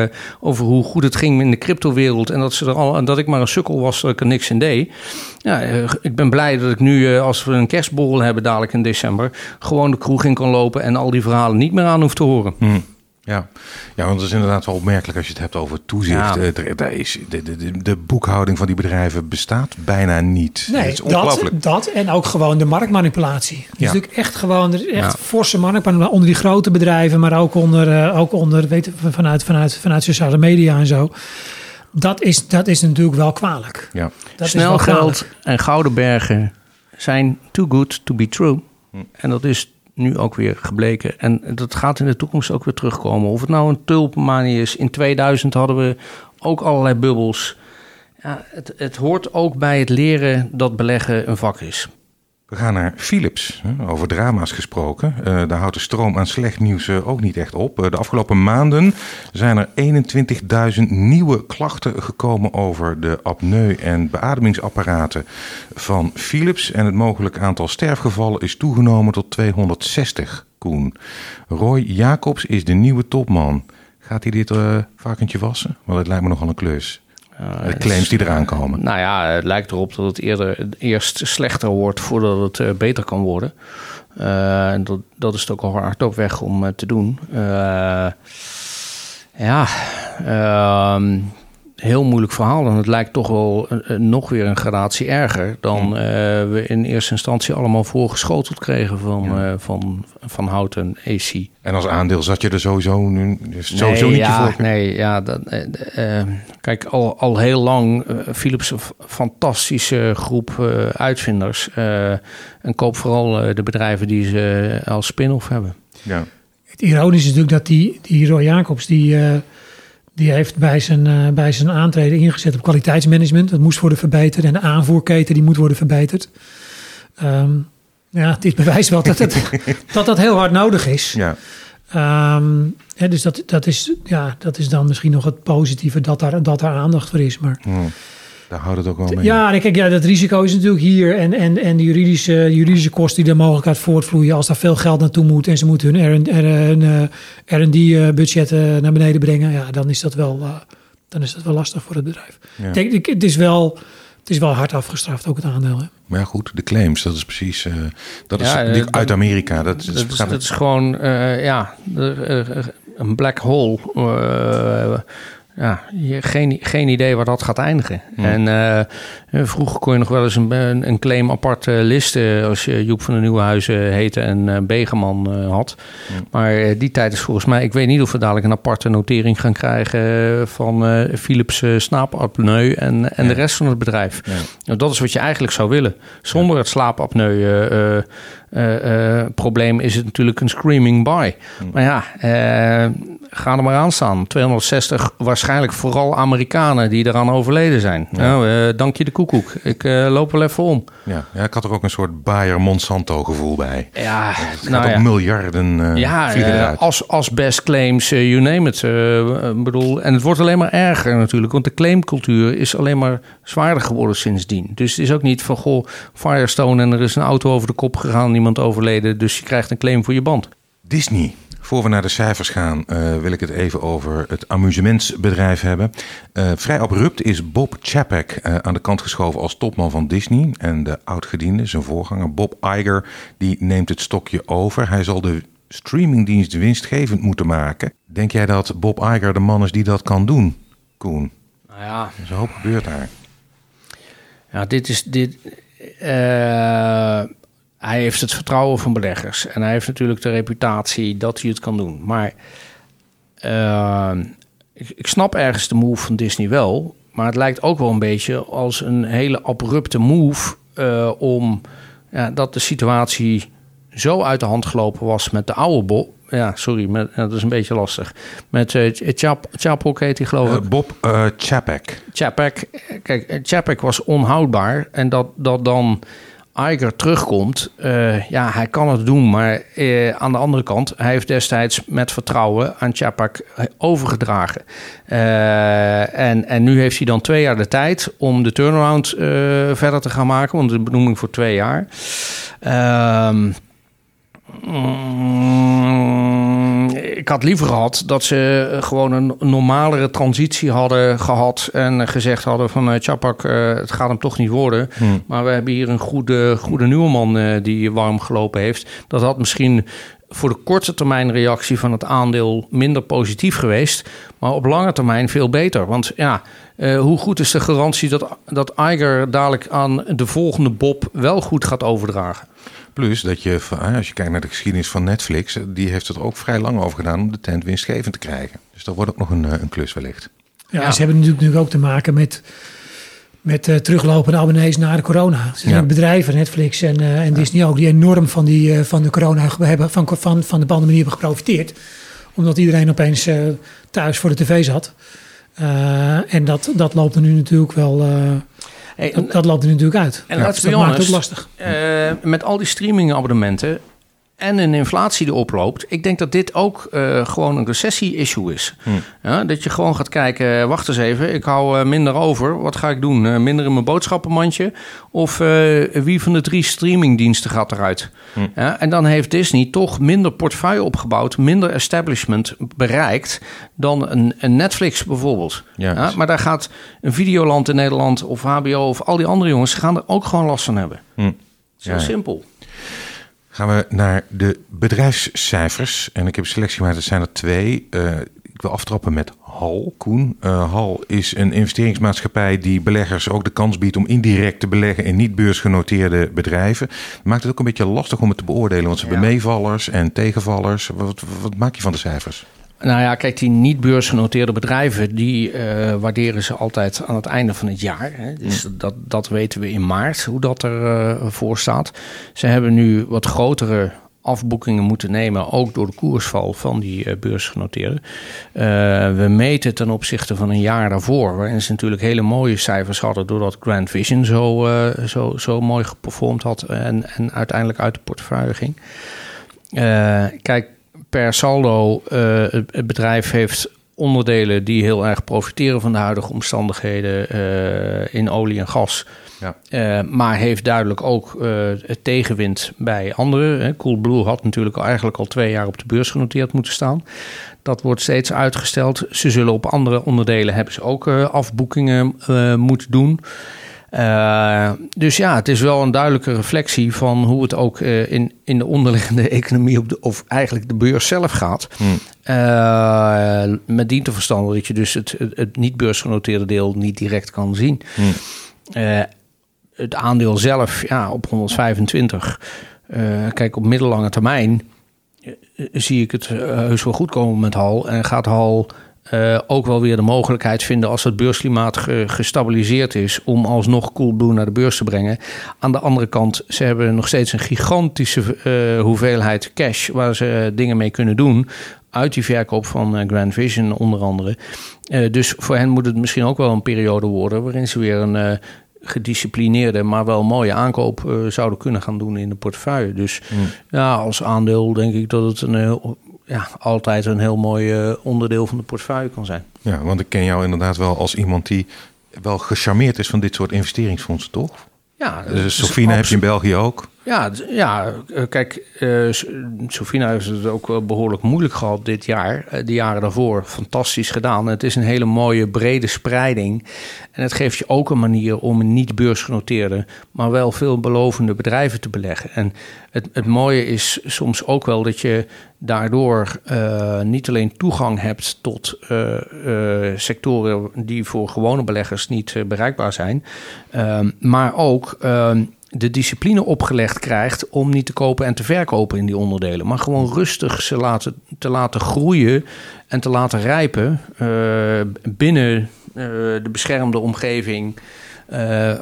[SPEAKER 3] over hoe goed het ging in de cryptowereld en dat, ze er al, dat ik maar een sukkel was dat ik er niks in deed. Ja, ik ben blij dat ik nu, als we een kerstborrel hebben dadelijk in december, gewoon de kroeg in kan lopen en al die verhalen niet meer aan hoef te horen.
[SPEAKER 1] Hmm. Ja. ja, want het is inderdaad wel opmerkelijk als je het hebt over toezicht. Ja. Eh, is, de, de, de, boekhouding van die bedrijven bestaat bijna niet.
[SPEAKER 2] Nee, dat, dat en ook gewoon de marktmanipulatie. Dus ja. natuurlijk echt gewoon echt ja. forse marktmanipulatie onder die grote bedrijven, maar ook onder, uh, ook onder weet, vanuit, vanuit, vanuit sociale media en zo. Dat is, dat is natuurlijk wel kwalijk.
[SPEAKER 3] Ja. Dat Snel geld en gouden bergen zijn too good to be true. Hm. En dat is nu ook weer gebleken. En dat gaat in de toekomst ook weer terugkomen. Of het nou een tulpenmanie is. In 2000 hadden we ook allerlei bubbels. Ja, het, het hoort ook bij het leren dat beleggen een vak is.
[SPEAKER 1] We gaan naar Philips. Over drama's gesproken. Uh, daar houdt de stroom aan slecht nieuws uh, ook niet echt op. Uh, de afgelopen maanden zijn er 21.000 nieuwe klachten gekomen over de apneu- en beademingsapparaten van Philips. En het mogelijk aantal sterfgevallen is toegenomen tot 260. Koen. Roy Jacobs is de nieuwe topman. Gaat hij dit varkentje wassen? Want het lijkt me nogal een klus de claims die eraan komen.
[SPEAKER 3] Nou ja, het lijkt erop dat het eerder eerst slechter wordt voordat het uh, beter kan worden. Uh, dat, dat is ook al hard op weg om te doen. ja, ehm, heel moeilijk verhaal. En het lijkt toch wel nog weer een gradatie erger dan hmm. we in eerste instantie allemaal voorgeschoteld kregen van, van, van houten AC.
[SPEAKER 1] En als aandeel zat je er sowieso, nu, sowieso niet
[SPEAKER 3] ja,
[SPEAKER 1] voor?
[SPEAKER 3] Nee, ja, dat, uh, kijk, al, al heel lang, uh, Philips een fantastische groep uh, uitvinders. en koop vooral de bedrijven die ze als spin-off hebben.
[SPEAKER 2] Ja. Het ironische is natuurlijk dat die, die Roy Jacobs, die, die heeft bij zijn, bij zijn aantreden ingezet op kwaliteitsmanagement. Dat moest worden verbeterd en de aanvoerketen die moet worden verbeterd. Um, ja, dit bewijst wel dat, het, <laughs> dat dat heel hard nodig is. Ja. Um, dus dat, dat, is, ja, dat is dan misschien nog het positieve dat daar, dat daar aandacht voor is. Maar,
[SPEAKER 1] hmm. Daar houdt het ook wel mee.
[SPEAKER 2] Ja, kijk, ja, dat risico is natuurlijk hier. En, en, en de juridische, juridische kosten die er mogelijk uit voortvloeien. Als daar veel geld naartoe moet en ze moeten hun RD-budget eh, naar beneden brengen. Ja, dan is dat wel, uh, dan is dat wel lastig voor het bedrijf. Ja. Denk, het is wel het is wel hard afgestraft, ook het aandeel. Hè?
[SPEAKER 1] Maar ja, goed, de claims, dat is precies. Uh, dat is uh, uit Amerika. Dat,
[SPEAKER 3] dat, is, dat is gewoon, uh, ja, een black hole ja, geen, geen idee waar dat gaat eindigen. En uh, vroeger kon je nog wel eens een, een claim apart uh, listen als je Joep van de Nieuwenhuizen heette en uh, Begeman had. Maar die tijd is volgens mij, ik weet niet of we dadelijk een aparte notering gaan krijgen van Philips slaapapneu en, en de rest van het bedrijf. Nou, dat is wat je eigenlijk zou willen. Zonder het slaapapneu probleem is het natuurlijk een screaming buy. Maar ja, ga er maar aan staan. 260 waarschijnlijk vooral Amerikanen die eraan overleden zijn. Nou, uh, dank je de koekoek. Ik uh, loop wel even om.
[SPEAKER 1] Ja, ja, ik had er ook een soort Bayer Monsanto gevoel bij.
[SPEAKER 3] Ja,
[SPEAKER 1] het nou ja. miljarden uh, ja,
[SPEAKER 3] als best claims, you name it. bedoel, en het wordt alleen maar erger natuurlijk. Want de claimcultuur is alleen maar zwaarder geworden sindsdien. Dus het is ook niet van, goh, Firestone en er is een auto over de kop gegaan, niemand overleden. Dus je krijgt een claim voor je band.
[SPEAKER 1] Disney voor we naar de cijfers gaan, uh, wil ik het even over het amusementsbedrijf hebben. Uh, vrij abrupt is Bob Chapek uh, aan de kant geschoven als topman van Disney. En de oudgediende, zijn voorganger Bob Iger, die neemt het stokje over. Hij zal de streamingdienst winstgevend moeten maken. Denk jij dat Bob Iger de man is die dat kan doen, Koen?
[SPEAKER 3] Nou ja. Er
[SPEAKER 1] is een hoop gebeurd daar.
[SPEAKER 3] Ja, dit is... Dit, hij heeft het vertrouwen van beleggers. En hij heeft natuurlijk de reputatie dat hij het kan doen. Maar uh, ik, ik, snap ergens de move van Disney wel. Maar het lijkt ook wel een beetje als een hele abrupte move uh, om ja, dat de situatie zo uit de hand gelopen was met de oude Bob. Ja, sorry, met, dat is een beetje lastig. Met uh, Chap, Chapok heet hij geloof ik.
[SPEAKER 1] Bob uh, Chapek.
[SPEAKER 3] Chapek. Kijk, Chapek was onhoudbaar. En dat, dat dan Iger terugkomt, uh, ja, hij kan het doen. Maar uh, aan de andere kant, hij heeft destijds met vertrouwen aan Chapak overgedragen. Uh, en, en nu heeft hij dan twee jaar de tijd om de turnaround verder te gaan maken. Want de benoeming voor twee jaar. Ehm Mm, ik had liever gehad dat ze gewoon een normalere transitie hadden gehad en gezegd hadden van uh, Chapak, uh, het gaat hem toch niet worden. Hmm. Maar we hebben hier een goede, goede nieuwe man uh, die warm gelopen heeft. Dat had misschien voor de korte termijn reactie van het aandeel minder positief geweest, maar op lange termijn veel beter. Want ja, hoe goed is de garantie dat, dat Iger dadelijk aan de volgende Bob wel goed gaat overdragen?
[SPEAKER 1] Plus dat je, als je kijkt naar de geschiedenis van Netflix, die heeft er ook vrij lang over gedaan om de tent winstgevend te krijgen. Dus dat wordt ook nog een, eh, een klus wellicht.
[SPEAKER 2] Ja, ze hebben natuurlijk nu ook te maken met, met uh, teruglopende abonnees na de corona. Ze zijn bedrijven, Netflix en, uh, en Disney ook, die enorm van, die, uh, van de corona hebben, van, van, van de pandemie hebben geprofiteerd. Omdat iedereen opeens thuis voor de tv zat. en dat, dat loopt er nu natuurlijk wel dat, loopt er natuurlijk uit.
[SPEAKER 3] En ja, dat maakt het ook lastig. Uh, met al die streamingabonnementen en een inflatie die oploopt. Ik denk dat dit ook uh, gewoon een recessie-issue is. Hm. Ja, dat je gewoon gaat kijken, eh, wacht eens even, ik hou uh, minder over. Wat ga ik doen? minder in mijn boodschappenmandje? Of wie van de drie streamingdiensten gaat eruit? Hm. Ja, en dan heeft Disney toch minder portefeuille opgebouwd, minder establishment bereikt dan een, een Netflix bijvoorbeeld. Ja, maar daar gaat een Videoland in Nederland of HBO of al die andere jongens gaan er ook gewoon last van hebben. Hm. Zo simpel.
[SPEAKER 1] Gaan we naar de bedrijfscijfers. En ik heb selectie gemaakt, er zijn er twee. Uh, ik wil aftrappen met HAL, Koen. Uh, HAL is een investeringsmaatschappij die beleggers ook de kans biedt om indirect te beleggen in niet beursgenoteerde bedrijven. maakt het ook een beetje lastig om het te beoordelen, want ze hebben meevallers en tegenvallers. Wat, wat maak je van de cijfers?
[SPEAKER 3] Nou ja, kijk, die niet beursgenoteerde bedrijven, die uh, waarderen ze altijd aan het einde van het jaar. Hè. Dus mm. dat, dat weten we in maart, hoe dat ervoor uh, voor staat. Ze hebben nu wat grotere afboekingen moeten nemen, ook door de koersval van die uh, beursgenoteerden. we meten ten opzichte van een jaar daarvoor, waarin ze natuurlijk hele mooie cijfers hadden, doordat Grand Vision zo, zo, zo mooi geperformd had en, en uiteindelijk uit de portefeuille ging. kijk, per saldo, uh, het, bedrijf heeft onderdelen die heel erg profiteren van de huidige omstandigheden uh, in olie en gas. Ja. Uh, maar heeft duidelijk ook het tegenwind bij anderen. Coolblue had natuurlijk eigenlijk al twee jaar op de beurs genoteerd moeten staan. Dat wordt steeds uitgesteld. Ze zullen op andere onderdelen hebben ze ook afboekingen moeten doen. Uh, dus ja, het is wel een duidelijke reflectie van hoe het ook uh, in, in de onderliggende <laughs> economie, op de, of eigenlijk de beurs zelf gaat. Hmm. Uh, met dien te verstanden dat je dus het, het, niet beursgenoteerde deel niet direct kan zien. Hmm. het aandeel zelf, ja, op 125. kijk, op middellange termijn zie ik het heus wel goed komen met Hal. En gaat Hal uh, ook wel weer de mogelijkheid vinden als het beursklimaat gestabiliseerd is om alsnog Coolblue naar de beurs te brengen. Aan de andere kant, ze hebben nog steeds een gigantische uh, hoeveelheid cash waar ze dingen mee kunnen doen. Uit die verkoop van Grand Vision onder andere. dus voor hen moet het misschien ook wel een periode worden waarin ze weer een gedisciplineerde, maar wel mooie aankoop zouden kunnen gaan doen in de portefeuille. Dus hmm. ja, als aandeel denk ik dat het een heel ja, altijd een heel mooi eh, onderdeel van de portefeuille kan zijn.
[SPEAKER 1] Ja, want ik ken jou inderdaad wel als iemand die wel gecharmeerd is van dit soort investeringsfondsen, toch?
[SPEAKER 3] Ja,
[SPEAKER 1] dus Sofina heb je in België ook.
[SPEAKER 3] Ja, ja eh, kijk, uh, Sofina heeft het ook behoorlijk moeilijk gehad dit jaar. de jaren daarvoor fantastisch gedaan. Het is een hele mooie brede spreiding. En het geeft je ook een manier om niet beursgenoteerde, maar wel veelbelovende bedrijven te beleggen. En het, het mooie is soms ook wel dat je daardoor niet alleen toegang hebt tot sectoren die voor gewone beleggers niet bereikbaar zijn, ehm, maar ook ehm, de discipline opgelegd krijgt om niet te kopen en te verkopen in die onderdelen, maar gewoon rustig ze laten, te laten groeien en te laten rijpen binnen de beschermde omgeving.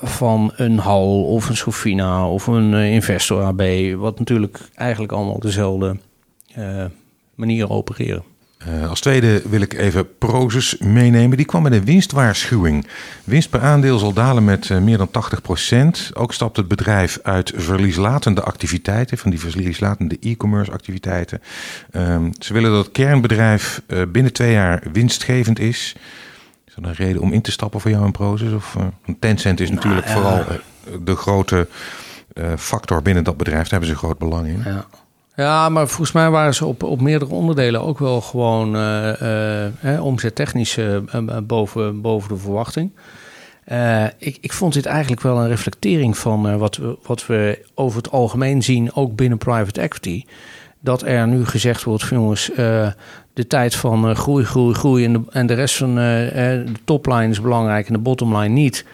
[SPEAKER 3] van een HAL of een Sofina of een Investor AB, wat natuurlijk eigenlijk allemaal dezelfde manier opereren.
[SPEAKER 1] Uh, als tweede wil ik even Prozus meenemen. Die kwam met een winstwaarschuwing. Winst per aandeel zal dalen met uh, meer dan 80%. Ook stapt het bedrijf uit verlieslatende activiteiten, van die verlieslatende e-commerce activiteiten. Uh, ze willen dat het kernbedrijf uh, binnen twee jaar winstgevend is. Is dat een reden om in te stappen voor jou in Prozus? Of, Tencent is natuurlijk nou, ja. vooral de grote factor binnen dat bedrijf. Daar hebben ze groot belang in.
[SPEAKER 3] Ja. Ja, maar volgens mij waren ze op, op meerdere onderdelen ook wel gewoon uh, uh, omzettechnisch uh, boven, boven de verwachting. ik, ik vond dit eigenlijk wel een reflectering van wat, we, wat we over het algemeen zien, ook binnen private equity. Dat er nu gezegd wordt jongens, de tijd van groei, groei, groei en de, en de rest van de topline is belangrijk en de bottomline niet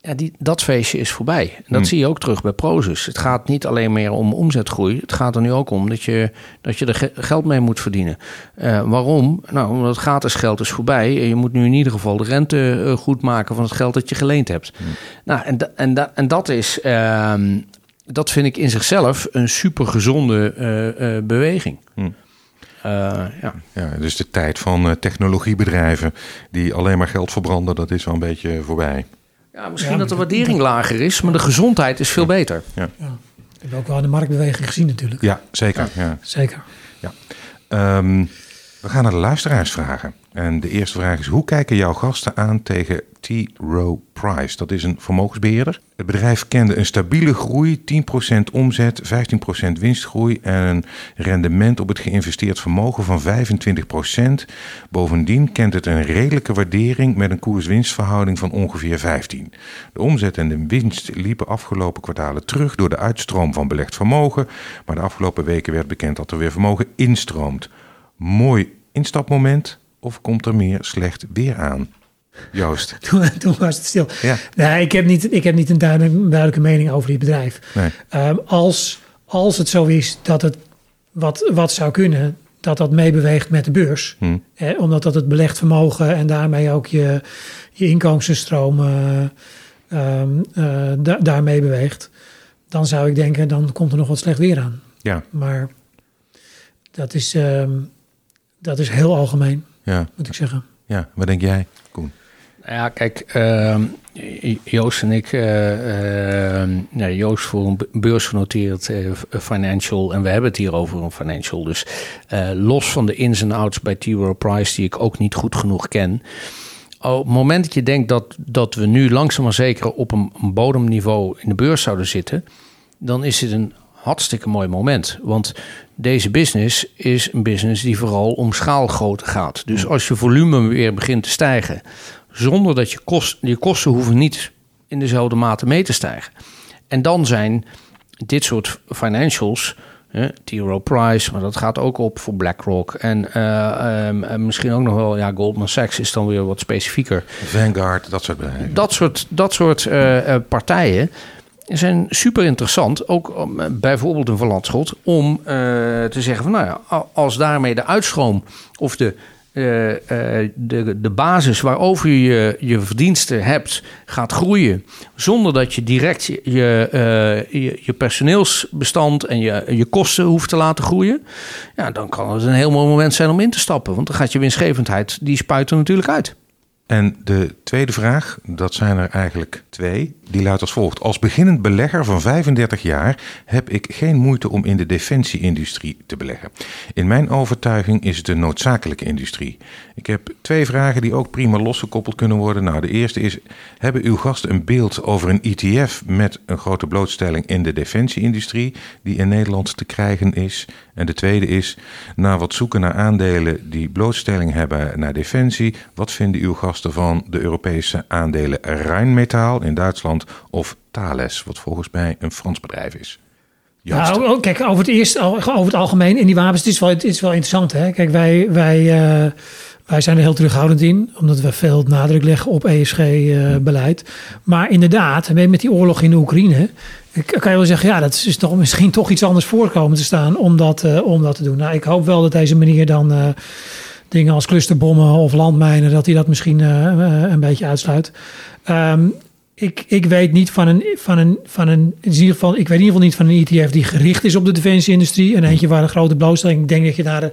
[SPEAKER 3] ja, die, dat feestje is voorbij. En dat hmm. zie je ook terug bij Prozus. Het gaat niet alleen meer om omzetgroei. Het gaat er nu ook om dat je, dat je er geld mee moet verdienen. Uh, waarom? Nou, omdat gratis geld is voorbij. En je moet nu in ieder geval de rente uh, goed maken van het geld dat je geleend hebt. Hmm. Nou, en, en, en dat is... Uh, dat vind ik in zichzelf een super gezonde uh, beweging. Hmm.
[SPEAKER 1] ja. ja, dus de tijd van technologiebedrijven die alleen maar geld verbranden, dat is wel een beetje voorbij.
[SPEAKER 3] Ja, misschien dat de waardering lager is, maar de gezondheid is veel beter.
[SPEAKER 2] Ja. ja. We hebben ook wel de marktbeweging gezien natuurlijk.
[SPEAKER 1] Ja, zeker. Ja.
[SPEAKER 2] Zeker.
[SPEAKER 1] Ja. Um, we gaan naar de luisteraars vragen. En de eerste vraag is: hoe kijken jouw gasten aan tegen T. Rowe Price? Dat is een vermogensbeheerder. Het bedrijf kende een stabiele groei, 10% omzet, 15% winstgroei en een rendement op het geïnvesteerd vermogen van 25%. Bovendien kent het een redelijke waardering met een koers-winstverhouding van ongeveer 15. De omzet en de winst liepen afgelopen kwartalen terug door de uitstroom van belegd vermogen, maar de afgelopen weken werd bekend dat er weer vermogen instroomt mooi instapmoment of komt er meer slecht weer aan? Joost. <laughs>
[SPEAKER 2] toen, toen was het stil. Ja. Nee, ik heb niet, ik heb niet een duidelijke mening over dit bedrijf. Nee. Um, als, als het zo is dat het wat, wat zou kunnen, dat dat meebeweegt met de beurs. Hmm. omdat dat het belegd vermogen en daarmee ook je, je inkomstenstroom uh, um, uh, da daarmee beweegt. Dan zou ik denken, dan komt er nog wat slecht weer aan.
[SPEAKER 1] Ja.
[SPEAKER 2] Maar dat is, um, dat is heel algemeen, ja. moet ik zeggen.
[SPEAKER 1] Ja, wat denk jij, Koen?
[SPEAKER 3] Nou ja, kijk, uh, Joost en ik, uh, uh, Joost voor een beursgenoteerd uh, financial en we hebben het hier over een financial. Dus los van de ins en outs bij T. Rowe Price, die ik ook niet goed genoeg ken. Op het moment dat je denkt dat, dat we nu langzaam maar zeker op een, een bodemniveau in de beurs zouden zitten, dan is het een hartstikke mooi moment. Want deze business is een business die vooral om schaalgrootte gaat. Dus als je volume weer begint te stijgen, zonder dat je, kost, je kosten hoeven niet in dezelfde mate mee te stijgen. En dan zijn dit soort financials, T. Rowe Price, maar dat gaat ook op voor BlackRock. En uh, misschien ook nog wel, ja, Goldman Sachs is dan weer wat specifieker.
[SPEAKER 1] Vanguard, dat soort bedrijven.
[SPEAKER 3] Dat soort, dat soort uh, partijen zijn super interessant, ook eh, bijvoorbeeld een verlandschot, om uh, te zeggen van nou ja, als daarmee de uitstroom of de, uh, de, de basis waarover je je verdiensten hebt gaat groeien, zonder dat je direct je, je, je, personeelsbestand en je, je kosten hoeft te laten groeien, ja, dan kan het een heel mooi moment zijn om in te stappen, want dan gaat je winstgevendheid, die spuit er natuurlijk uit.
[SPEAKER 1] En de tweede vraag, dat zijn er eigenlijk twee, die luidt als volgt. Als beginnend belegger van 35 jaar heb ik geen moeite om in de defensieindustrie te beleggen. In mijn overtuiging is het een noodzakelijke industrie. Ik heb twee vragen die ook prima losgekoppeld kunnen worden. Nou, de eerste is: hebben uw gasten een beeld over een ETF met een grote blootstelling in de defensieindustrie die in Nederland te krijgen is? En de tweede is: na wat zoeken naar aandelen die blootstelling hebben naar defensie, wat vinden uw gasten van de Europese aandelen Rijnmetaal in Duitsland of Thales, wat volgens mij een Frans bedrijf is?
[SPEAKER 2] Nou, oh, kijk, over het, eerst, over het algemeen in die wapens, het is wel, het is wel interessant. Hè? Kijk, wij, wij, uh, wij zijn er heel terughoudend in, omdat we veel nadruk leggen op ESG-beleid. Uh, maar inderdaad, met die oorlog in de Oekraïne, kan je wel zeggen, ja, dat is toch misschien <laughs> toch iets anders voorkomen te staan om dat, om dat te doen. Nou, ik hoop wel dat deze manier dan dingen als clusterbommen of landmijnen, dat hij dat misschien uh, een beetje uitsluit. Um, ik, ik weet niet van een, van een, van een in ieder geval, ik weet in ieder geval niet van een ETF die gericht is op de defensieindustrie. En eentje waar een grote blootstelling, ik denk dat je daar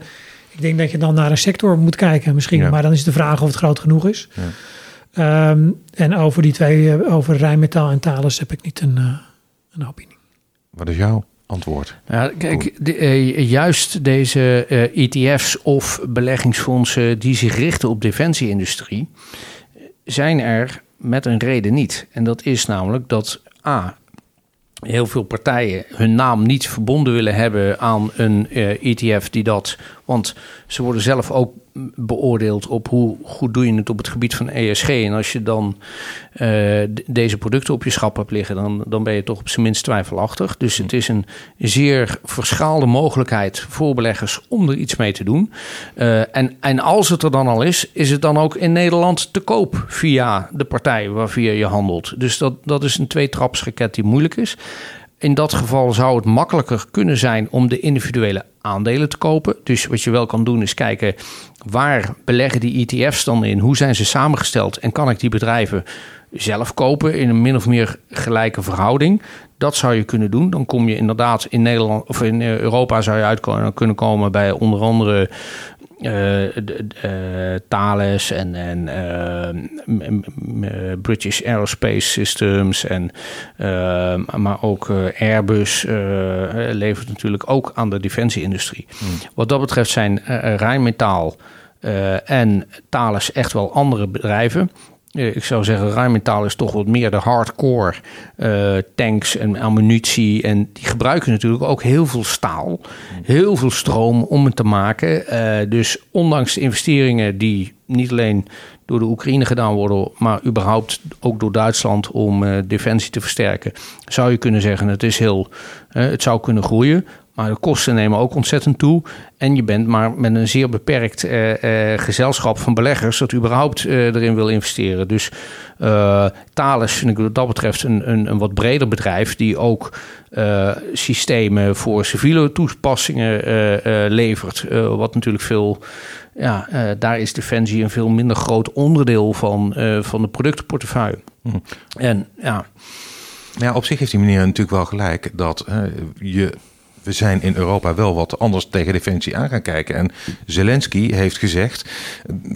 [SPEAKER 2] Ik denk dat je dan naar een sector moet kijken misschien.
[SPEAKER 1] Ja.
[SPEAKER 2] Maar dan is de vraag of het groot genoeg is.
[SPEAKER 1] Ja.
[SPEAKER 2] Ehm, en over die twee, eh, over Rijnmetaal en Thales, heb ik niet een, eh, een opinie.
[SPEAKER 1] Wat is jouw antwoord?
[SPEAKER 3] Ja, kijk, de, eh, juist deze eh, ETF's of beleggingsfondsen die zich richten op defensieindustrie, zijn er met een reden niet. En dat is namelijk dat A. Heel veel partijen hun naam niet verbonden willen hebben aan een eh, ETF die dat. Want ze worden zelf ook beoordeeld op hoe goed doe je het op het gebied van ESG. En als je dan eh, deze producten op je schap hebt liggen, dan, dan ben je toch op zijn minst twijfelachtig. Dus het is een zeer verschaalde mogelijkheid voor beleggers om er iets mee te doen. Eh, en, en als het er dan al is, is het dan ook in Nederland te koop via de partij waarvia je handelt. Dus dat, dat is een tweetrapsraket die moeilijk is. In dat geval zou het makkelijker kunnen zijn om de individuele aandelen te kopen. Dus wat je wel kan doen is kijken waar beleggen die ETF's dan in? Hoe zijn ze samengesteld? En kan ik die bedrijven zelf kopen in een min of meer gelijke verhouding? Dat zou je kunnen doen. Dan kom je inderdaad in Nederland of in eh, Europa zou je uit kunnen komen bij onder andere eh, eh, Thales en, en eh, British Aerospace Systems en maar ook Airbus levert natuurlijk ook aan de defensieindustrie. Wat dat betreft zijn Rijnmetaal en Thales echt wel andere bedrijven. Eh, Ik zou zeggen, Rijnmetaal is toch wat meer de hardcore eh, tanks en ammunitie. En die gebruiken natuurlijk ook heel veel staal, heel veel stroom om het te maken. Eh, dus ondanks investeringen die niet alleen door de Oekraïne gedaan worden, maar überhaupt ook door Duitsland om defensie te versterken, zou je kunnen zeggen, het is heel, het zou kunnen groeien. Maar de kosten nemen ook ontzettend toe. En je bent maar met een zeer beperkt eh, eh, gezelschap van beleggers dat überhaupt eh, erin wil investeren. Dus Thales vind ik wat dat betreft een, een, een wat breder bedrijf die ook systemen voor civiele toepassingen levert. Wat natuurlijk veel. Ja, daar is defensie een veel minder groot onderdeel van, van de productenportefeuille.
[SPEAKER 1] Mhm.
[SPEAKER 3] En ja,
[SPEAKER 1] Ja, op zich heeft die meneer natuurlijk wel gelijk dat je, we zijn in Europa wel wat anders tegen defensie aan gaan kijken. En Zelensky heeft gezegd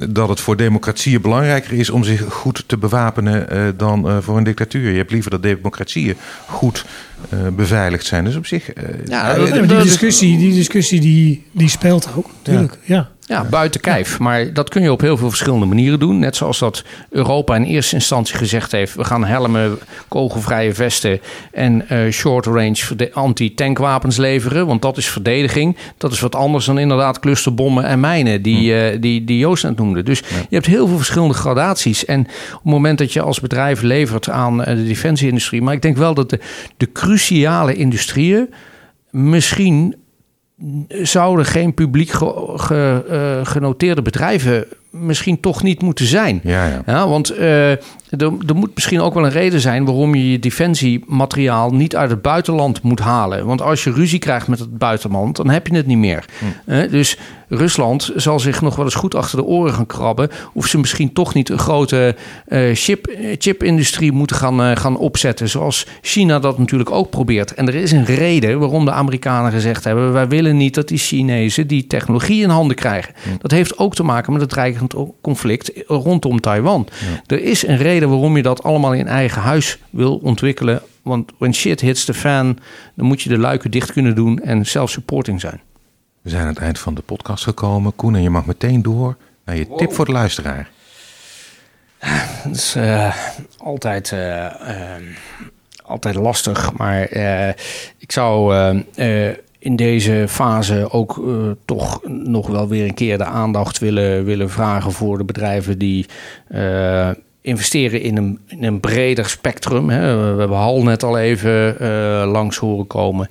[SPEAKER 1] dat het voor democratieën belangrijker is om zich goed te bewapenen eh, dan eh, voor een dictatuur. Je hebt liever dat democratieën goed eh, beveiligd zijn. Dus op zich.
[SPEAKER 3] Ja,
[SPEAKER 2] die discussie, die, discussie die, die speelt ook, natuurlijk. Ja.
[SPEAKER 3] Ja, buiten kijf. Maar dat kun je op heel veel verschillende manieren doen. Net zoals dat Europa in eerste instantie gezegd heeft... we gaan helmen, kogelvrije vesten en eh, short-range anti-tankwapens leveren. Want dat is verdediging. Dat is wat anders dan inderdaad clusterbommen en mijnen... die, eh, die, die Joost net noemde. Dus je hebt heel veel verschillende gradaties. En op het moment dat je als bedrijf levert aan eh, de defensieindustrie... maar ik denk wel dat de, de cruciale industrieën misschien zouden geen publiek eh, genoteerde bedrijven misschien toch niet moeten zijn.
[SPEAKER 1] Ja, ja.
[SPEAKER 3] Ja, want eh, er, er moet misschien ook wel een reden zijn waarom je je defensiemateriaal niet uit het buitenland moet halen. Want als je ruzie krijgt met het buitenland, dan heb je het niet meer. Eh, dus Rusland zal zich nog wel eens goed achter de oren gaan krabben. Of ze misschien toch niet een grote eh, chip, chipindustrie moeten gaan, eh, gaan opzetten. Zoals China dat natuurlijk ook probeert. En er is een reden waarom de Amerikanen gezegd hebben: wij willen niet dat die Chinezen die technologie in handen krijgen. Dat heeft ook te maken met het conflict rondom Taiwan. Er is een reden waarom je dat allemaal in eigen huis wil ontwikkelen. Want when shit hits the fan, dan moet je de luiken dicht kunnen doen en self-supporting zijn.
[SPEAKER 1] We zijn aan het eind van de podcast gekomen. Koen, en je mag meteen door naar je tip voor de luisteraar.
[SPEAKER 3] Dat is eh, altijd, eh, eh, altijd lastig. Maar eh, ik zou in deze fase ook eh, toch nog wel weer een keer de aandacht willen, willen vragen voor de bedrijven die. eh, investeren in een, in een breder spectrum. Hè. We hebben Hal net al even eh, langs horen komen.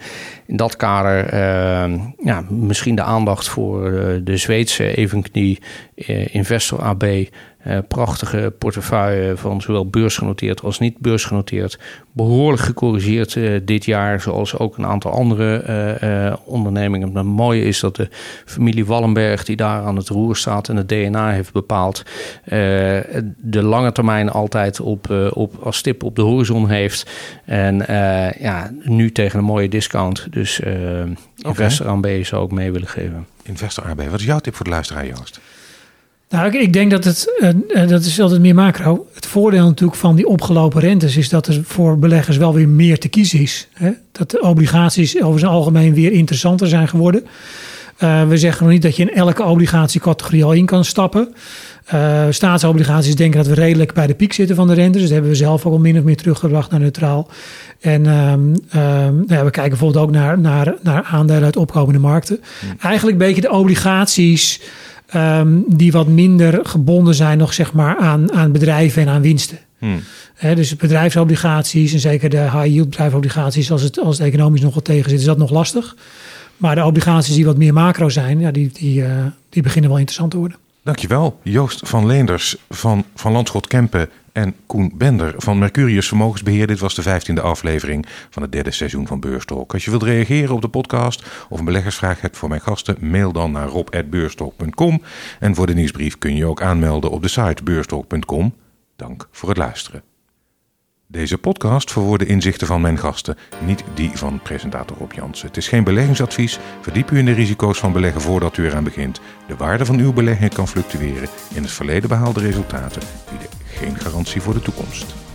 [SPEAKER 3] In dat kader eh, ja, misschien de aandacht voor eh, de Zweedse Evenknie eh, Investor AB Uh, prachtige portefeuille van zowel beursgenoteerd als niet beursgenoteerd. Behoorlijk gecorrigeerd dit jaar, zoals ook een aantal andere ondernemingen. Het mooie is dat de familie Wallenberg, die daar aan het roer staat en het DNA heeft bepaald, de lange termijn altijd op, op, als stip op de horizon heeft. En ja, nu tegen een mooie discount. Dus okay. Investor AB zou ook mee willen geven.
[SPEAKER 1] Investor AB, wat is jouw tip voor de luisteraar, Joost?
[SPEAKER 2] Nou, ik, ik, denk dat het, uh, dat is altijd meer macro. Het voordeel natuurlijk van die opgelopen rentes is dat er voor beleggers wel weer meer te kiezen is. Hè? Dat de obligaties over zijn algemeen weer interessanter zijn geworden. Uh, we zeggen nog niet dat je in elke obligatiecategorie al in kan stappen. Uh, staatsobligaties denken dat we redelijk bij de piek zitten van de rentes. Dus dat hebben we zelf ook al min of meer teruggebracht naar neutraal. En um, um, ja, we kijken bijvoorbeeld ook naar, naar, naar aandelen uit opkomende markten. Hmm. Eigenlijk een beetje de obligaties um, die wat minder gebonden zijn nog zeg maar aan, aan bedrijven en aan winsten. Hmm. dus bedrijfsobligaties en zeker de high yield bedrijfsobligaties, als het, als het economisch nog wat tegen zit, is dat nog lastig. Maar de obligaties die wat meer macro zijn, ja, die, die, uh, die beginnen wel interessant te worden.
[SPEAKER 1] Dankjewel, Joost van Leenders van Van Landschot Kempen en Koen Bender van Mercurius Vermogensbeheer. Dit was de vijftiende aflevering van het derde seizoen van Beurstalk. Als je wilt reageren op de podcast of een beleggersvraag hebt voor mijn gasten, mail dan naar rob.beurstalk.com. En voor de nieuwsbrief kun je ook aanmelden op de site beurstalk.com. Dank voor het luisteren. Deze podcast verwoorden inzichten van mijn gasten, niet die van presentator Rob Jansen. Het is geen beleggingsadvies. Verdiep u in de risico's van beleggen voordat u eraan begint. De waarde van uw belegging kan fluctueren. In het verleden behaalde resultaten bieden geen garantie voor de toekomst.